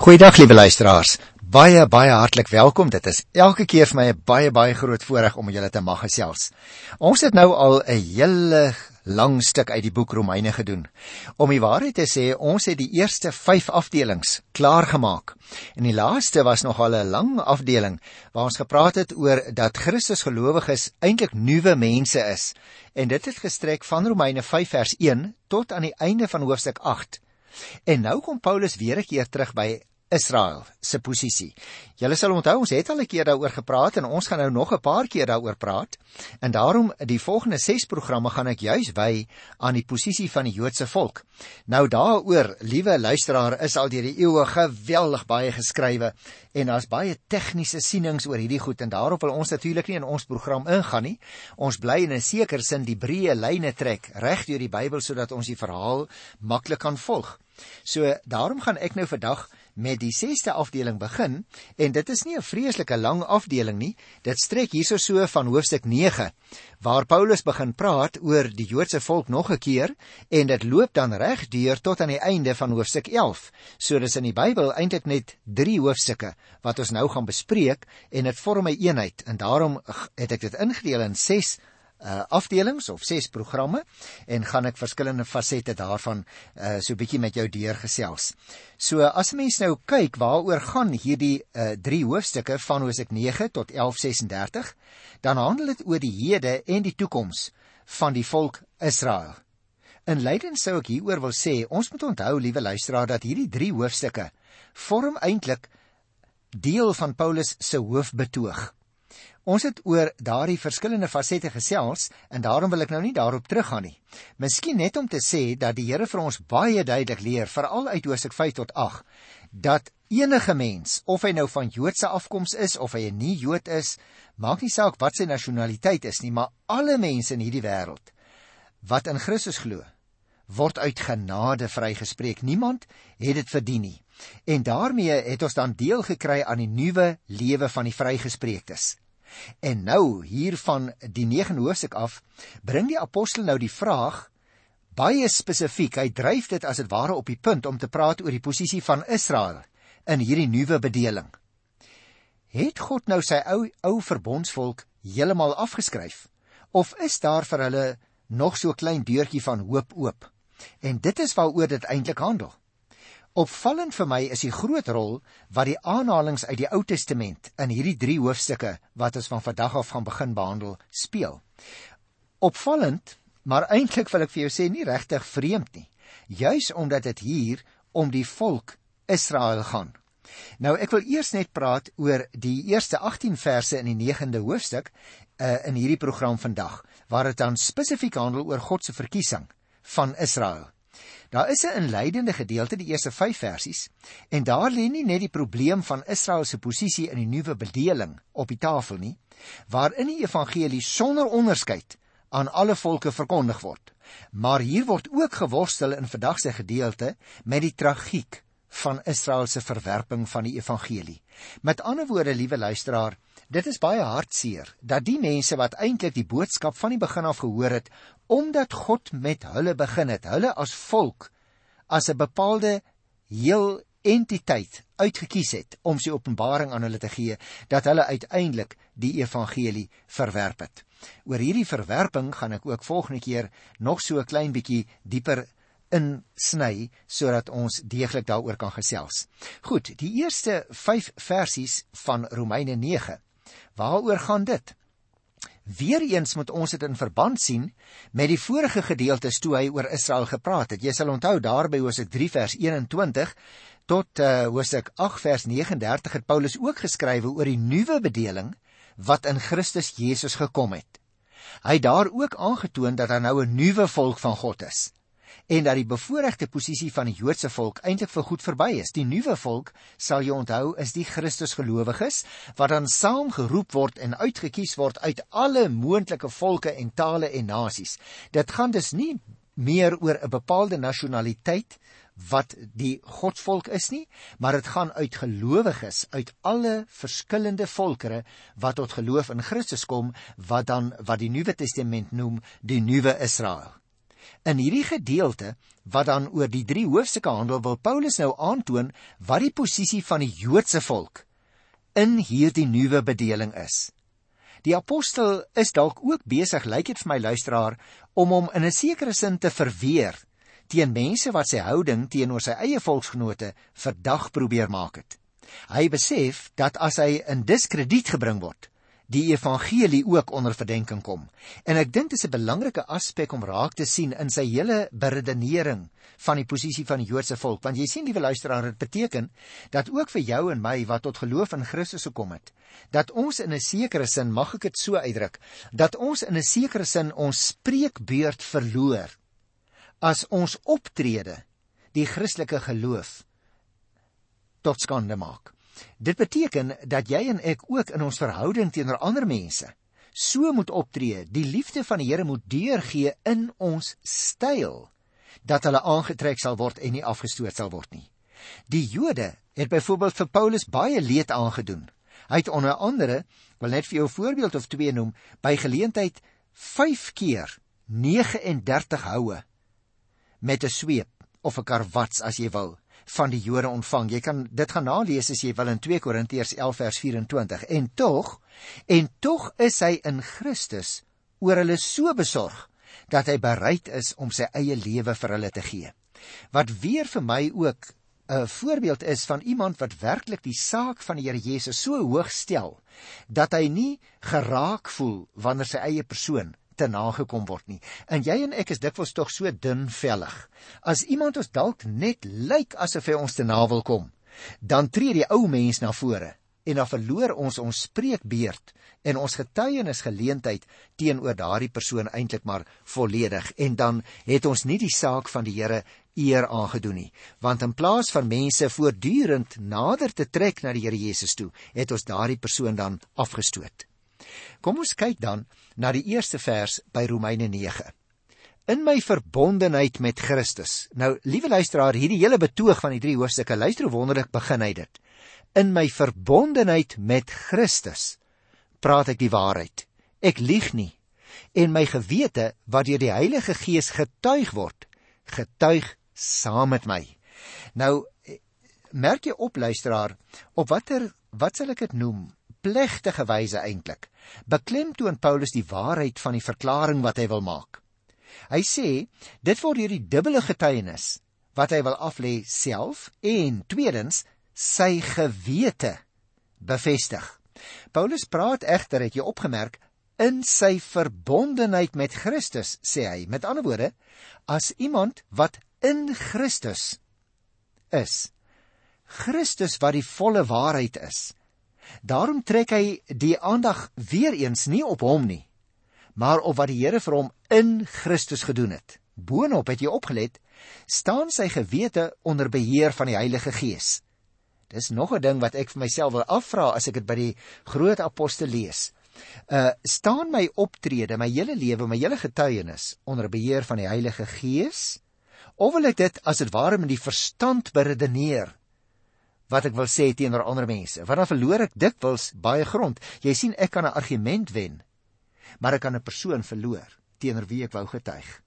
Goeiedag liewe luisteraars. Baie baie hartlik welkom. Dit is elke keer vir my 'n baie baie groot voorreg om julle te mag gesels. Ons het nou al 'n hele lang stuk uit die boek Romeine gedoen. Om die waarheid te sê, ons het die eerste 5 afdelings klaar gemaak. En die laaste was nog al 'n lang afdeling waar ons gepraat het oor dat Christus gelowiges eintlik nuwe mense is. En dit het gestrek van Romeine 5 vers 1 tot aan die einde van hoofstuk 8. En nou kom Paulus weer 'n keer terug by Israel se posisie. Julle sal onthou ons het al 'n keer daaroor gepraat en ons gaan nou nog 'n paar keer daaroor praat. En daarom die volgende 6 programme gaan ek juis wy aan die posisie van die Joodse volk. Nou daaroor, liewe luisteraar, is al deur die eeue geweldig baie geskrywe en daar's baie tegniese sienings oor hierdie goed en daarop wil ons natuurlik nie in ons program ingaan nie. Ons bly in 'n sekere sin die breë lyne trek reg deur die Bybel sodat ons die verhaal maklik kan volg. So daarom gaan ek nou vandag met die 6ste afdeling begin en dit is nie 'n vreeslike lang afdeling nie. Dit strek hierso so van hoofstuk 9 waar Paulus begin praat oor die Joodse volk nog 'n keer en dit loop dan reg deur tot aan die einde van hoofstuk 11. So dis in die Bybel eintlik net 3 hoofstukke wat ons nou gaan bespreek en dit vorm 'n eenheid en daarom het ek dit ingedeel in 6 uh afdelings of 6 programme en gaan ek verskillende fasette daarvan uh so bietjie met jou deurgesels. So as mens nou kyk waaroor gaan hierdie uh 3 hoofstukke van Hosea 9 tot 11:36, dan handel dit oor die hede en die toekoms van die volk Israel. In leiding sou ek hieroor wil sê, ons moet onthou liewe luisteraar dat hierdie 3 hoofstukke vorm eintlik deel van Paulus se hoofbetoog. Ons het oor daardie verskillende fasette gesels en daarom wil ek nou nie daarop teruggaan nie. Miskien net om te sê dat die Here vir ons baie duidelik leer, veral uit Hosea 5 tot 8, dat enige mens, of hy nou van Joodse afkoms is of hy 'n nie Jood is, maak nie saak wat sy nasionaliteit is nie, maar alle mense in hierdie wêreld wat in Christus glo, word uit genade vrygespreek. Niemand het dit verdien nie. En daarmee het ons dan deel gekry aan die nuwe lewe van die vrygespreektes. En nou hier van die 9 hoofstuk af bring die apostel nou die vraag baie spesifiek. Hy dryf dit as dit ware op die punt om te praat oor die posisie van Israel in hierdie nuwe bedeling. Het God nou sy ou ou verbondsvolk heeltemal afgeskryf of is daar vir hulle nog so klein deurtjie van hoop oop? En dit is waaroor dit eintlik handel. Opvallend vir my is die groot rol wat die aanhalinge uit die Ou Testament in hierdie 3 hoofstukke wat ons van vandag af gaan begin behandel speel. Opvallend, maar eintlik wil ek vir jou sê nie regtig vreemd nie, juis omdat dit hier om die volk Israel gaan. Nou ek wil eers net praat oor die eerste 18 verse in die 9de hoofstuk uh, in hierdie program vandag waar dit dan spesifiek handel oor God se verkiesing van Israel. Daar is 'n inleidende gedeelte, die eerste 5 versies, en daar lê nie net die probleem van Israel se posisie in die nuwe bedeling op die tafel nie, waarin die evangelie sonder onderskeid aan alle volke verkondig word. Maar hier word ook geworstel in vandag se gedeelte met die tragiek van Israel se verwerping van die evangelie. Met ander woorde, liewe luisteraar, dit is baie hartseer dat die mense wat eintlik die boodskap van die begin af gehoor het, omdat God met hulle begin het, hulle as volk as 'n bepaalde heel entiteit uitgekies het om sy openbaring aan hulle te gee dat hulle uiteindelik die evangelie verwerp het. Oor hierdie verwerping gaan ek ook volgende keer nog so 'n klein bietjie dieper insny sodat ons deeglik daaroor kan gesels. Goed, die eerste 5 versies van Romeine 9. Waaroor gaan dit? Weereens moet ons dit in verband sien met die vorige gedeeltes toe hy oor Israel gepraat het. Jy sal onthou daar by Hosea 3 vers 21 tot uh, Hosea 8 vers 39 het Paulus ook geskrywe oor die nuwe bedeling wat in Christus Jesus gekom het. Hy het daar ook aangetoon dat daar nou 'n nuwe volk van God is en dat die bevoordeelde posisie van die Joodse volk eintlik vir goed verby is. Die nuwe volk, sal jy onthou, is die Christusgelowiges wat dan saam geroep word en uitgekies word uit alle moontlike volke en tale en nasies. Dit gaan dus nie meer oor 'n bepaalde nasionaliteit wat die Godvolk is nie, maar dit gaan uit gelowiges uit alle verskillende volkere wat tot geloof in Christus kom, wat dan wat die Nuwe Testament noem die nuwe Israel. In hierdie gedeelte wat dan oor die drie hoofstukke handel, wil Paulus nou aandoon wat die posisie van die Joodse volk in hierdie nuwe bedeling is. Die apostel is dalk ook besig, lyk dit vir my luisteraar, om hom in 'n sekere sin te verweer teen mense wat sy houding teenoor sy eie volksgenote verdag probeer maak het. Hy besef dat as hy in diskrediet gebring word, die evangelie ook onder verdenking kom. En ek dink dit is 'n belangrike aspek om raak te sien in sy hele beredenering van die posisie van die Joodse volk, want jy sien liewe luisteraar, dit beteken dat ook vir jou en my wat tot geloof in Christus gekom het, dat ons in 'n sekere sin, mag ek dit so uitdruk, dat ons in 'n sekere sin ons spreekbeurt verloor as ons optrede die Christelike geloof tot skande maak. Dit beteken dat jy en ek ook in ons verhouding teenoor ander mense so moet optree. Die liefde van die Here moet deurgee in ons styl dat hulle aangetrek sal word en nie afgestoot sal word nie. Die Jode het byvoorbeeld vir Paulus baie leed aangedoen. Hy het onder andere, wil net vir jou 'n voorbeeld of twee noem, by geleentheid 5 keer 39 houe met 'n sweep of 'n karwats as jy wil van die Jode ontvang. Jy kan dit gaan nalees as jy wil in 2 Korintiërs 11 vers 24. En tog, en tog is hy in Christus oor hulle so besorg dat hy bereid is om sy eie lewe vir hulle te gee. Wat weer vir my ook 'n voorbeeld is van iemand wat werklik die saak van die Here Jesus so hoog stel dat hy nie geraak voel wanneer sy eie persoon te nagekom word nie. En jy en ek is dikwels tog so dunvellig. As iemand ons dalk net lyk asof hy ons te na wil kom, dan tree die ou mens na vore en dan verloor ons ons spreekbeurt en ons getuienis geleentheid teenoor daardie persoon eintlik maar volledig en dan het ons nie die saak van die Here eer aangedoen nie want in plaas van mense voortdurend nader te trek na die Here Jesus toe het ons daardie persoon dan afgestoot Kom ons kyk dan na die eerste vers by Romeine 9. In my verbondenheid met Christus. Nou, liewe luisteraar, hierdie hele betoog van die drie hoofstukke, luister hoe wonderlik begin hy dit. In my verbondenheid met Christus praat ek die waarheid. Ek lieg nie. En my gewete wat deur die Heilige Gees getuig word, getuig saam met my. Nou merk jy op luisteraar, op watter wat sal ek dit noem? Plegtige wyse eintlik beklemtoon Paulus die waarheid van die verklaring wat hy wil maak. Hy sê dit word deur die dubbele getuienis wat hy wil aflê self en tweedens sy gewete bevestig. Paulus praat egter het jy opgemerk in sy verbondenheid met Christus sê hy met ander woorde as iemand wat in Christus is Christus wat die volle waarheid is Daarom trek hy die aandag weer eens nie op hom nie, maar op wat die Here vir hom in Christus gedoen het. Boonop het jy opgelet, staan sy gewete onder beheer van die Heilige Gees. Dis nog 'n ding wat ek vir myself wil afvra as ek dit by die groot apostel lees. Uh staan my optrede, my hele lewe, my hele getuienis onder beheer van die Heilige Gees? Of wil ek dit as dit ware met die verstand beredeneer wat ek wil sê teenoor ander mense. Want dan verloor ek dikwels baie grond. Jy sien ek kan 'n argument wen, maar ek kan 'n persoon verloor teenoor wie ek wou getuig.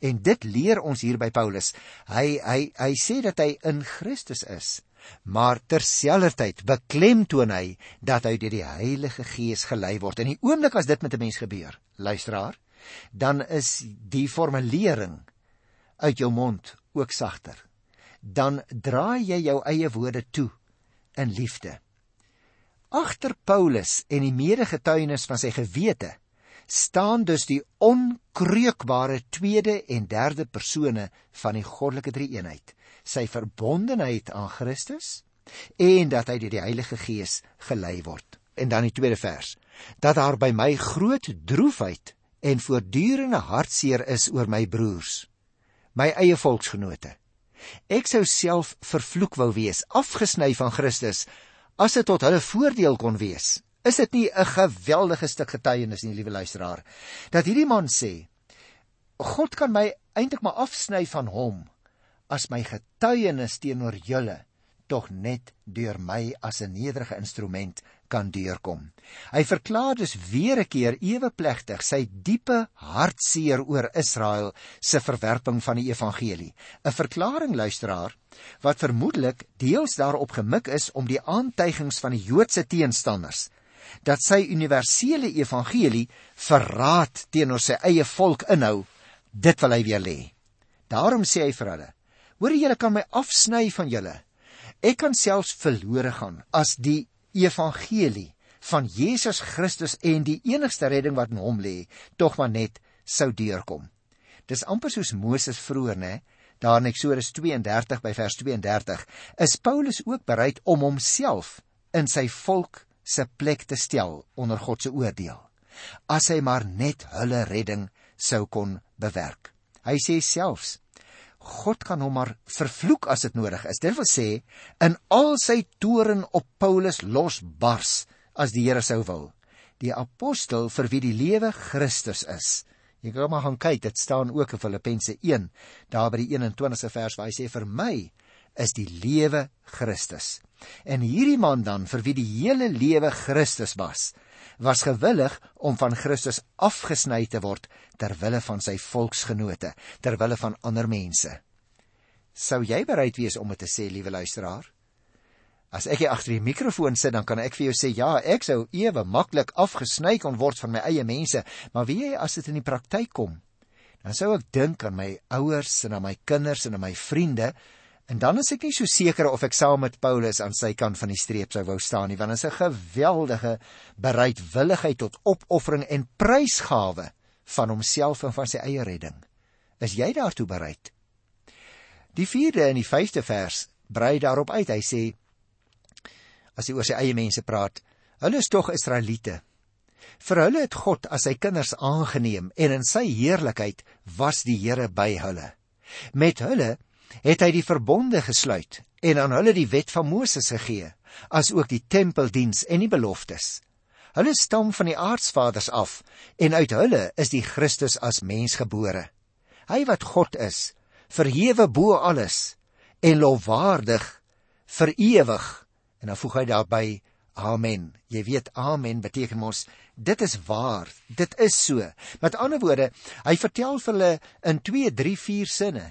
En dit leer ons hier by Paulus. Hy hy hy sê dat hy in Christus is, maar terselfdertyd beklemtoon hy dat hy deur die Heilige Gees gelei word. En die oomblik as dit met 'n mens gebeur, luisteraar, dan is die formulering uit jou mond ook sagter dan draai jy jou eie woorde toe in liefde. Agter Paulus en die medegetuienis van sy gewete staan dus die onkreukbare tweede en derde persone van die goddelike drie-eenheid, sy verbondenheid aan Christus en dat hy deur die Heilige Gees gelei word. En dan die tweede vers, dat daar by my groot droefheid en voortdurende hartseer is oor my broers, my eie volksgenote Ek sou self vervloek wou wees, afgesny van Christus, as dit tot hulle voordeel kon wees. Is dit nie 'n geweldige stuk getuienis nie, liewe luisteraar, dat hierdie man sê, God kan my eintlik maar afsny van hom as my getuienis teenoor julle tog net deur my as 'n nederige instrument kan deurkom. Hy verklaar dus weer 'n keer ewe plegtig sy diepe hartseer oor Israel se verwerping van die evangelie. 'n Verklaring luisteraar wat vermoedelik deels daarop gemik is om die aantuigings van die Joodse teenstanders dat sy universele evangelie verraad teenoor sy eie volk inhou, dit wil hy weer lê. Daarom sê hy vir hulle: "Hoor julle kan my afsny van julle. Ek kan selfs verlore gaan as die evangelie van Jesus Christus en die enigste redding wat in hom lê, tog maar net sou deurkom. Dis amper soos Moses vroeër, né? Daar in Eksodus 32 by vers 32 is Paulus ook bereid om homself in sy volk se plek te stel onder God se oordeel. As hy maar net hulle redding sou kon bewerk. Hy sê selfs God kan hom maar vervloek as dit nodig is. Dit wil sê in al sy toorn op Paulus losbars as die Here sou wil. Die apostel vir wie die lewe Christus is. Jy kan maar gaan kyk, dit staan ook in Filippense 1, daar by die 21ste vers waar hy sê vir my is die lewe Christus. En hierdie man dan vir wie die hele lewe Christus was, was gewillig om van Christus afgesny te word ter wille van sy volksgenote, ter wille van ander mense. Sou jy bereid wees om dit te sê, liewe luisteraar? As ek hier agter die mikrofoon sit, dan kan ek vir jou sê ja, ek sou ewe maklik afgesny kon word van my eie mense, maar wie jy as dit in die praktyk kom, dan sou ek dink aan my ouers en aan my kinders en aan my vriende, en dan is ek nie so seker of ek saam met Paulus aan sy kant van die streep sou wou staan nie, want dit is 'n geweldige bereidwilligheid tot opoffering en prysgawe van homself en van sy eie redding. Is jy daartoe bereid? Die 4de en die 5de vers brei daarop uit. Hy sê as hy oor sy eie mense praat. Hulle is tog Israeliete. Vir hulle het God as sy kinders aangeneem en in sy heerlikheid was die Here by hulle. Met hulle het hy die verbonde gesluit en aan hulle die wet van Moses gegee, as ook die tempeldiens en die beloftes. Hulle stam van die aardsvaders af en uit hulle is die Christus as mens gebore. Hy wat God is, verhewe bo alles en lofwaardig vir ewig En dan voeg hy daarby amen. Jy weet amen beteken mos dit is waar. Dit is so. Met ander woorde, hy vertel vir hulle in 2, 3, 4 sinne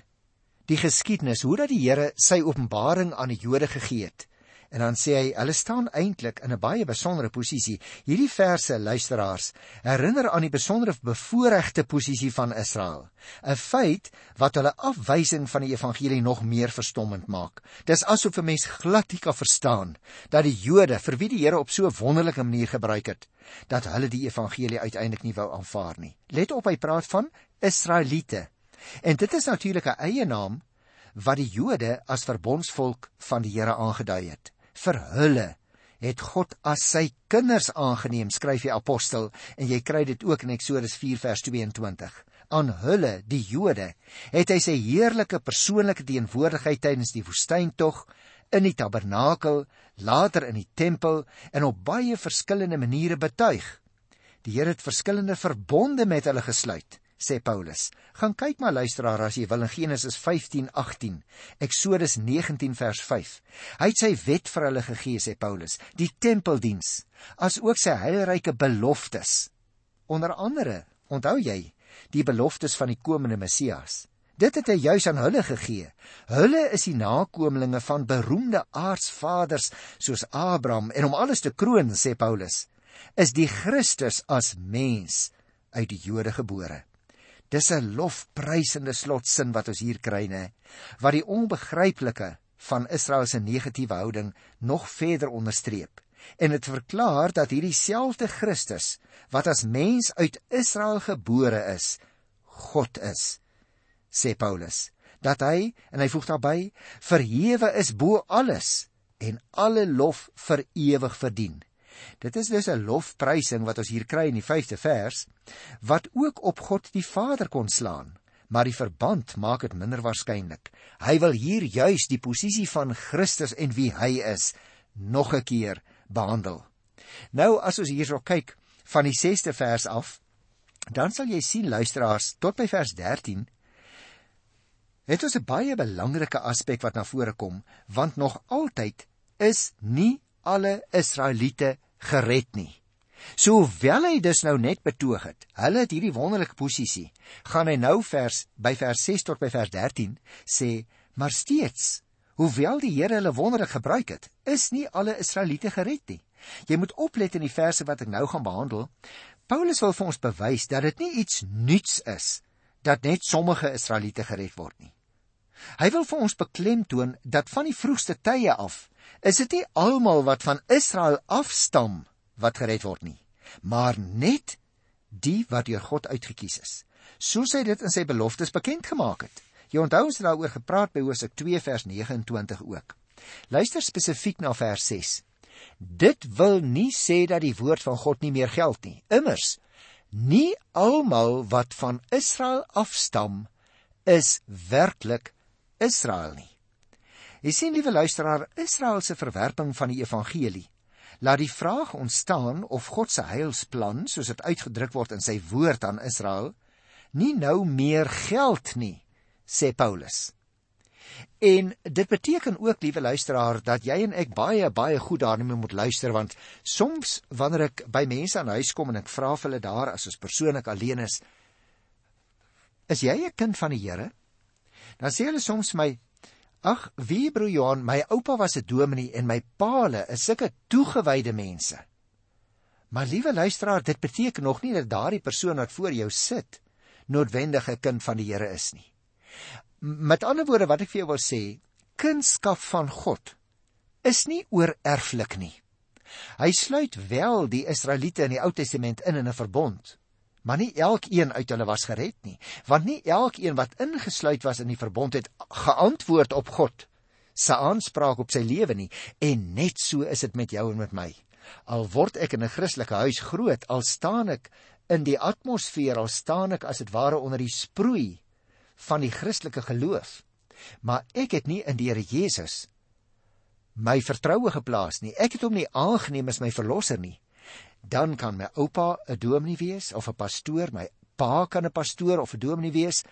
die geskiedenis hoe dat die Here sy openbaring aan die Jode gegee het. En dan sê hy, hulle staan eintlik in 'n baie besondere posisie. Hierdie verse, luisteraars, herinner aan die besondere bevoordeelde posisie van Israel. 'n Feit wat hulle afwysing van die evangelie nog meer verstommend maak. Dis asof 'n mens glad nie kan verstaan dat die Jode, vir wie die Here op so 'n wonderlike manier gebruik het, dat hulle die evangelie uiteindelik nie wou aanvaar nie. Let op, hy praat van Israeliete. En dit is natuurlik 'n eie naam wat die Jode as verbondsvolk van die Here aangedui het vir hulle het God as sy kinders aangeneem, skryf die apostel en jy kry dit ook in Eksodus 4 vers 22. Aan hulle, die Jode, het hy sy heerlike persoonlike teenwoordigheid tydens die woestyntog in die tabernakel, later in die tempel en op baie verskillende maniere betuig. Die Here het verskillende verbonde met hulle gesluit sê Paulus. Gaan kyk maar luisteraar as jy wil in Genesis 15:18, Eksodus 19 vers 5. Hy het sy wet vir hulle gegee sê Paulus, die tempeldiens, as ook sy heilryke beloftes. Onder andere, onthou jy, die beloftes van die komende Messias. Dit het hy juis aan hulle gegee. Hulle is die nakommelinge van beroemde aardsvaders soos Abraham en om alles te kroon sê Paulus, is die Christus as mens uit die Jode gebore. Dis 'n lofprysende slotsin wat ons hier kry nê, wat die onbegryplike van Israel se negatiewe houding nog verder onderstreep. En dit verklaar dat hierdie selfde Christus wat as mens uit Israel gebore is, God is, sê Paulus. Dat hy en hy voeg daarbey verhewe is bo alles en alle lof vir ewig verdien. Dit is dus 'n lofprysing wat ons hier kry in die 5de vers wat ook op God die Vader kon slaan. Maar die verband maak dit minder waarskynlik. Hy wil hier juis die posisie van Christus en wie hy is nog 'n keer behandel. Nou as ons hierso kyk van die 6de vers af, dan sal jy sien luisteraars tot by vers 13 het ons 'n baie belangrike aspek wat na vore kom, want nog altyd is nie alle Israeliete gered nie. So hoewel hy dus nou net betoog het, hulle het hierdie wonderlike posisie, gaan hy nou vers by vers 6 tot by vers 13 sê, maar steeds, hoewel die Here hulle wonderlik gebruik het, is nie alle Israeliete gered nie. Jy moet oplet in die verse wat ek nou gaan behandel. Paulus wil vir ons bewys dat dit nie iets nuuts is dat net sommige Israeliete gered word nie. Hy wil vir ons beklemtoon dat van die vroegste tye af is dit nie almal wat van Israel afstam wat gered word nie, maar net die wat deur God uitget kies is. Soos hy dit in sy beloftes bekend gemaak het. Jy onthou ons het daaroor gepraat by Hosea 2 vers 29 ook. Luister spesifiek na vers 6. Dit wil nie sê dat die woord van God nie meer geld nie. Immers, nie almal wat van Israel afstam is werklik Israel nie. Jy sien liewe luisteraar, Israel se verwerping van die evangelie laat die vraag ontstaan of God se heilsplan, soos dit uitgedruk word in sy woord aan Israel, nie nou meer geld nie, sê Paulus. En dit beteken ook, liewe luisteraar, dat jy en ek baie baie goed daarmee moet luister want soms wanneer ek by mense aan huis kom en ek vra vir hulle daar as ons persoonlik alleen is, is jy 'n kind van die Here? Dan sê hulle soms my, Ag, wie broer Johan, my oupa was 'n dominee en my paale is sulke toegewyde mense. Maar liewe luisteraar, dit beteken nog nie dat daardie persoon wat voor jou sit noodwendig 'n kind van die Here is nie. Met ander woorde wat ek vir jou wil sê, kunskap van God is nie oorerflik nie. Hy sluit wel die Israeliete in die Ou Testament in in 'n verbond, maar nie elkeen uit hulle was gered nie, want nie elkeen wat ingesluit was in die verbond het geantwoord op God se aanspraak op sy lewe nie en net so is dit met jou en met my. Al word ek in 'n Christelike huis groot, al staan ek in die atmosfeer, al staan ek as dit ware onder die sproei van die Christelike geloof, maar ek het nie in die Here Jesus my vertroue geplaas nie. Ek het hom nie aangeneem as my verlosser nie dan kan my oupa 'n dominee wees of 'n pastoor, my pa kan 'n pastoor of 'n dominee wees,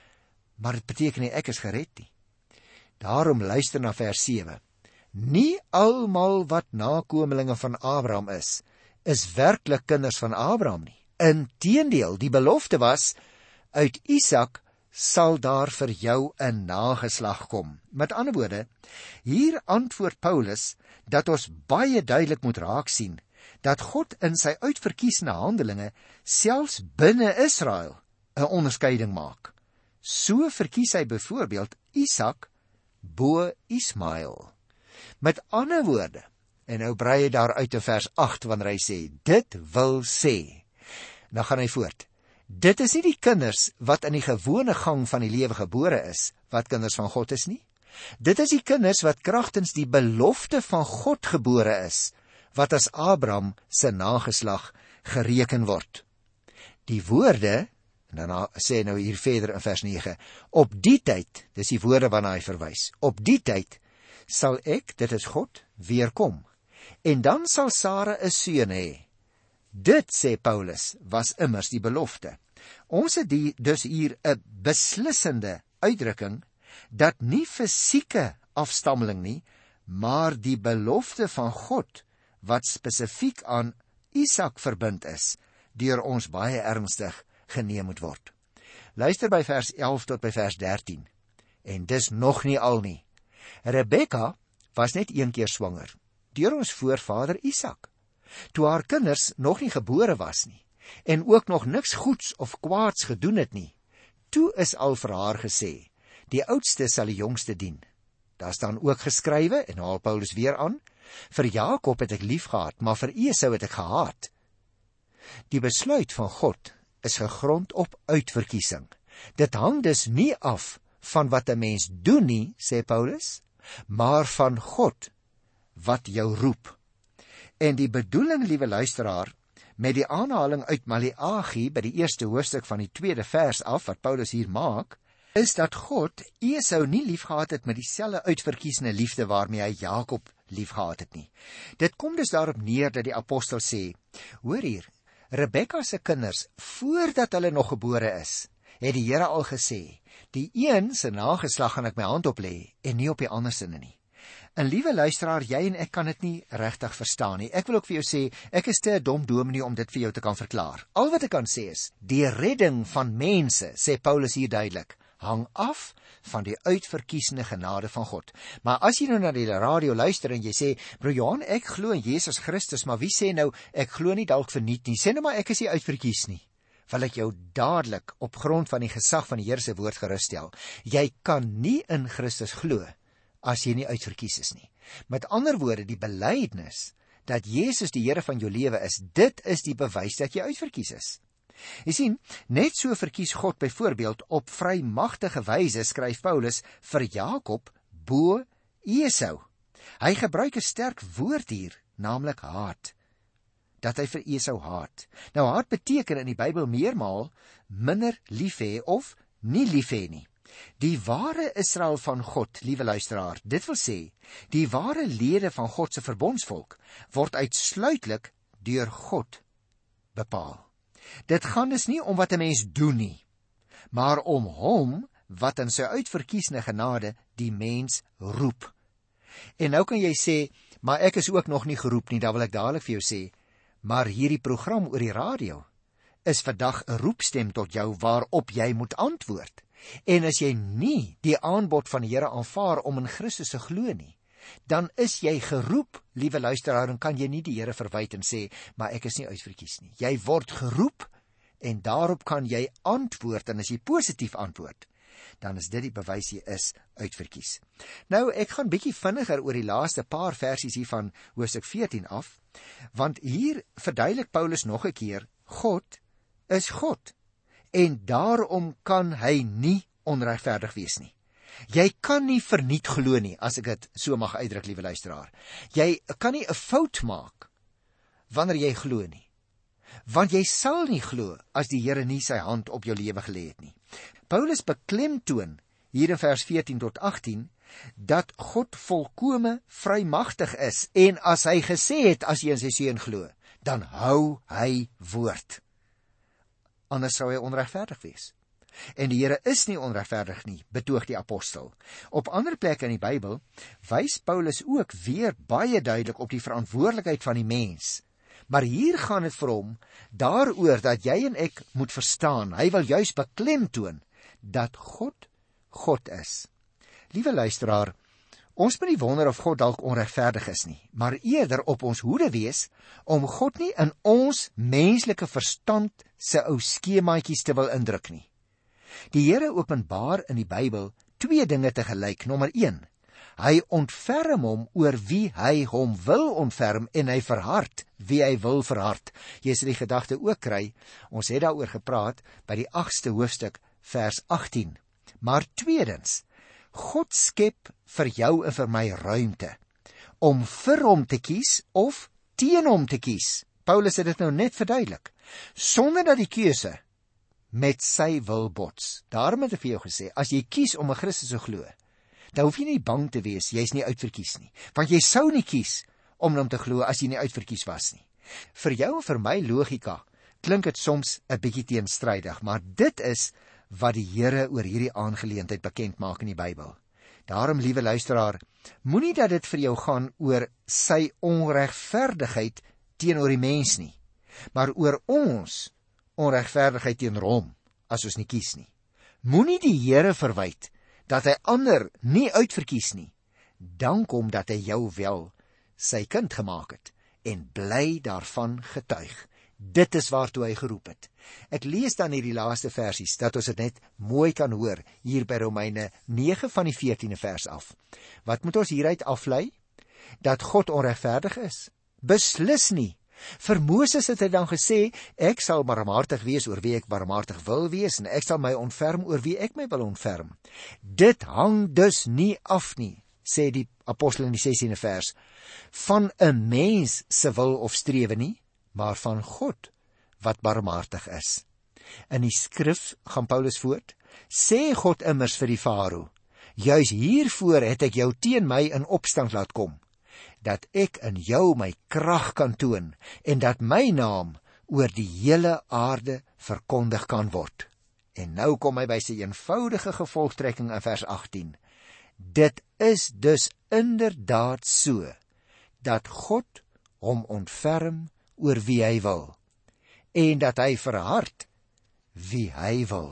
maar dit beteken nie ek is gered nie. Daarom luister na vers 7. Nie almal wat nakommelinge van Abraham is, is werklik kinders van Abraham nie. Inteendeel, die belofte was uit Isak sal daar vir jou 'n nageslag kom. Met ander woorde, hier antwoord Paulus dat ons baie duidelik moet raak sien dat God in sy uitverkiesende handelinge selfs binne Israel 'n onderskeiding maak. So verkies hy byvoorbeeld Isak bo Ismael. Met ander woorde, en nou brei hy daar uit te vers 8 wanneer hy sê dit wil sê. Dan gaan hy voort. Dit is nie die kinders wat in die gewone gang van die lewe gebore is wat kinders van God is nie. Dit is die kinders wat kragtens die belofte van God gebore is wat as Abraham se nageslag gereken word. Die woorde en dan sê nou hier verder in vers 9 op die tyd dis die woorde waarna hy verwys op die tyd sal ek dit is God weer kom en dan sal Sara 'n seun hê. Dit sê Paulus was immers die belofte. Ons het die dus hier 'n beslissende uitdrukking dat nie fisieke afstammeling nie maar die belofte van God wat spesifiek aan Isak verbind is, deur ons baie ernstig geneem moet word. Luister by vers 11 tot by vers 13. En dis nog nie al nie. Rebekka was net een keer swanger deur ons voorvader Isak. Toe haar kinders nog nie gebore was nie en ook nog niks goeds of kwaads gedoen het nie, toe is al vir haar gesê: "Die oudste sal die jongste dien." Daar staan ook geskrywe en haal Paulus weer aan: Vir Jakob het ek liefgehad, maar vir Esau het ek gehaat. Die besluit van God is gegrond op uitverkiesing. Dit hang dus nie af van wat 'n mens doen nie, sê Paulus, maar van God wat jou roep. En die bedoeling, liewe luisteraar, met die aanhaling uit Maleagi by die eerste hoofstuk van die tweede vers af wat Paulus hier maak, is dat God Esau nie liefgehad het met dieselfde uitverkiesende liefde waarmee hy Jakob liefgehad het nie. Dit kom dus daarop neer dat die apostel sê: "Hoor hier, Rebekka se kinders, voordat hulle nog gebore is, het die Here al gesê: Die een se nageslag gaan ek my hand op lê en nie op die ander sinne nie." En liewe luisteraar, jy en ek kan dit nie regtig verstaan nie. Ek wil ook vir jou sê, ek is te 'n dom dominee om dit vir jou te kan verklaar. Al wat ek kan sê is, die redding van mense, sê Paulus hier duidelik, hang af van die uitverkiesende genade van God. Maar as jy nou na die radio luister en jy sê, "Bro Johan, ek glo in Jesus Christus, maar wie sê nou ek glo nie dalk verniet nie. Sê nou maar ek is nie uitverkies nie." wil ek jou dadelik op grond van die gesag van die Here se woord gerus stel. Jy kan nie in Christus glo as jy nie uitverkies is nie. Met ander woorde, die belydenis dat Jesus die Here van jou lewe is, dit is die bewys dat jy uitverkies is. Jy sien, net so verkies God byvoorbeeld op vrymagtige wyse skryf Paulus vir Jakob bo Esau. Hy gebruik 'n sterk woord hier, naamlik haat. Dat hy vir Esau haat. Nou haat beteken in die Bybel meermaal minder lief hê of nie lief hê nie. Die ware Israel van God, liewe luisteraar, dit wil sê, die ware lede van God se verbondsvolk word uitsluitlik deur God bepaal. Dit gaan dus nie om wat 'n mens doen nie, maar om hom wat in sy uitverkiesne genade die mens roep. En nou kan jy sê, maar ek is ook nog nie geroep nie, dan wil ek dadelik vir jou sê, maar hierdie program oor die radio is vandag 'n roepstem tot jou waarop jy moet antwoord. En as jy nie die aanbod van die Here aanvaar om in Christus te glo nie, dan is jy geroep, liewe luisteraar, en kan jy nie die Here verwyd en sê, maar ek is nie uitverkies nie. Jy word geroep en daarop kan jy antwoord en as jy positief antwoord, dan is dit die bewys jy is uitverkies. Nou ek gaan bietjie vinniger oor die laaste paar versies hier van Hoofstuk 14 af, want hier verduidelik Paulus nog 'n keer God is God en daarom kan hy nie onregverdig wees nie. Jy kan nie verniet glo nie as ek dit so mag uitdruk, liewe luisteraar. Jy kan nie 'n fout maak wanneer jy glo nie. Want jy sal nie glo as die Here nie sy hand op jou lewe gelê het nie. Paulus beklemtoon hier in vers 14 tot 18 dat God volkome vrymagtig is en as hy gesê het as jy in sy seun glo, dan hou hy woord. Anders sou hy onregverdig wees. En die Here is nie onregverdig nie, betoog die apostel. Op ander plekke in die Bybel wys Paulus ook weer baie duidelik op die verantwoordelikheid van die mens. Maar hier gaan dit vir hom daaroor dat jy en ek moet verstaan. Hy wil juis beklemtoon dat God God is. Liewe luisteraar, ons moet nie wonder of God dalk onregverdig is nie, maar eerder op ons hoede wees om God nie in ons menslike verstand se ou skemaatjies te wil indruk nie. Die Here openbaar in die Bybel twee dinge te gelyk. Nommer 1. Hy ontferm hom oor wie hy hom wil ontferm en hy verhard wie hy wil verhard. Jy sal die gedagte ook kry. Ons het daaroor gepraat by die 8ste hoofstuk vers 18. Maar tweedens, God skep vir jou en vir my ruimte om vir hom te kies of teen hom te kies. Paulus het dit nou net verduidelik. Sonder dat die keuse met sy wil bots. Daarom het ek vir jou gesê, as jy kies om 'n Christus te glo, dan hoef jy nie bang te wees jy's nie uitverkies nie, want jy sou nie kies om hom te glo as jy nie uitverkies was nie. Vir jou en vir my logika klink dit soms 'n bietjie teenstrydig, maar dit is wat die Here oor hierdie aangeleentheid bekend maak in die Bybel. Daarom liewe luisteraar, moenie dat dit vir jou gaan oor sy onregverdigheid teenoor die mens nie, maar oor ons onregverdigheid teenoor hom as ons nie kies nie. Moenie die Here verwyd dat hy ander nie uitverkies nie. Dank hom dat hy jou wel sy kind gemaak het en bly daarvan getuig. Dit is waartoe hy geroep het. Ek lees dan hierdie laaste versies dat ons dit net mooi kan hoor hier by Romeine 9 van die 14de vers af. Wat moet ons hieruit aflei? Dat God onregverdig is? Beslis nie. Vir Moses het hy dan gesê, ek sal barmhartig wees oor wie ek barmhartig wil wees en ek sal my ontferm oor wie ek my wil ontferm. Dit hang dus nie af nie, sê die apostel in die 16de vers, van 'n mens se wil of strewe nie, maar van God wat barmhartig is. In die skrif gaan Paulus voort, sê God immers vir die farao, juis hiervoor het ek jou teen my in opstand laat kom dat ek in jou my krag kan toon en dat my naam oor die hele aarde verkondig kan word. En nou kom hy by sy eenvoudige gevolgtrekking in vers 18. Dit is dus inderdaad so dat God hom ontferm oor wie hy wil en dat hy verhard wie hy wil.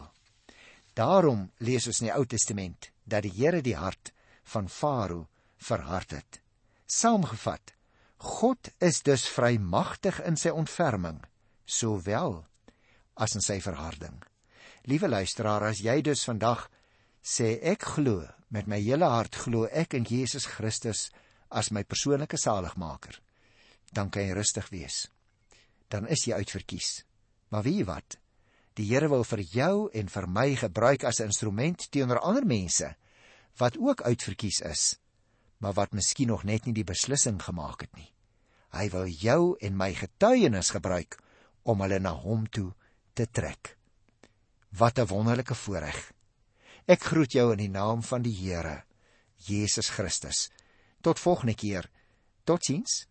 Daarom lees ons in die Ou Testament dat die Here die hart van Farao verhard het. Saamgevat, God is dus vrymagtig in sy ontferming, sowel as in sy verharding. Liewe luisteraar, as jy dus vandag sê ek glo met my hele hart glo ek in Jesus Christus as my persoonlike saligmaker, dan kan jy rustig wees. Dan is jy uitverkies. Maar wie wat? Die Here wil vir jou en vir my gebruik as 'n instrument teenoor ander mense wat ook uitverkies is, maar wat miskien nog net nie die beslissing gemaak het nie. Hy wil jou en my getuienis gebruik om hulle na hom toe te trek. Wat 'n wonderlike voorreg. Ek groet jou in die naam van die Here, Jesus Christus. Tot volgende keer. Totsiens.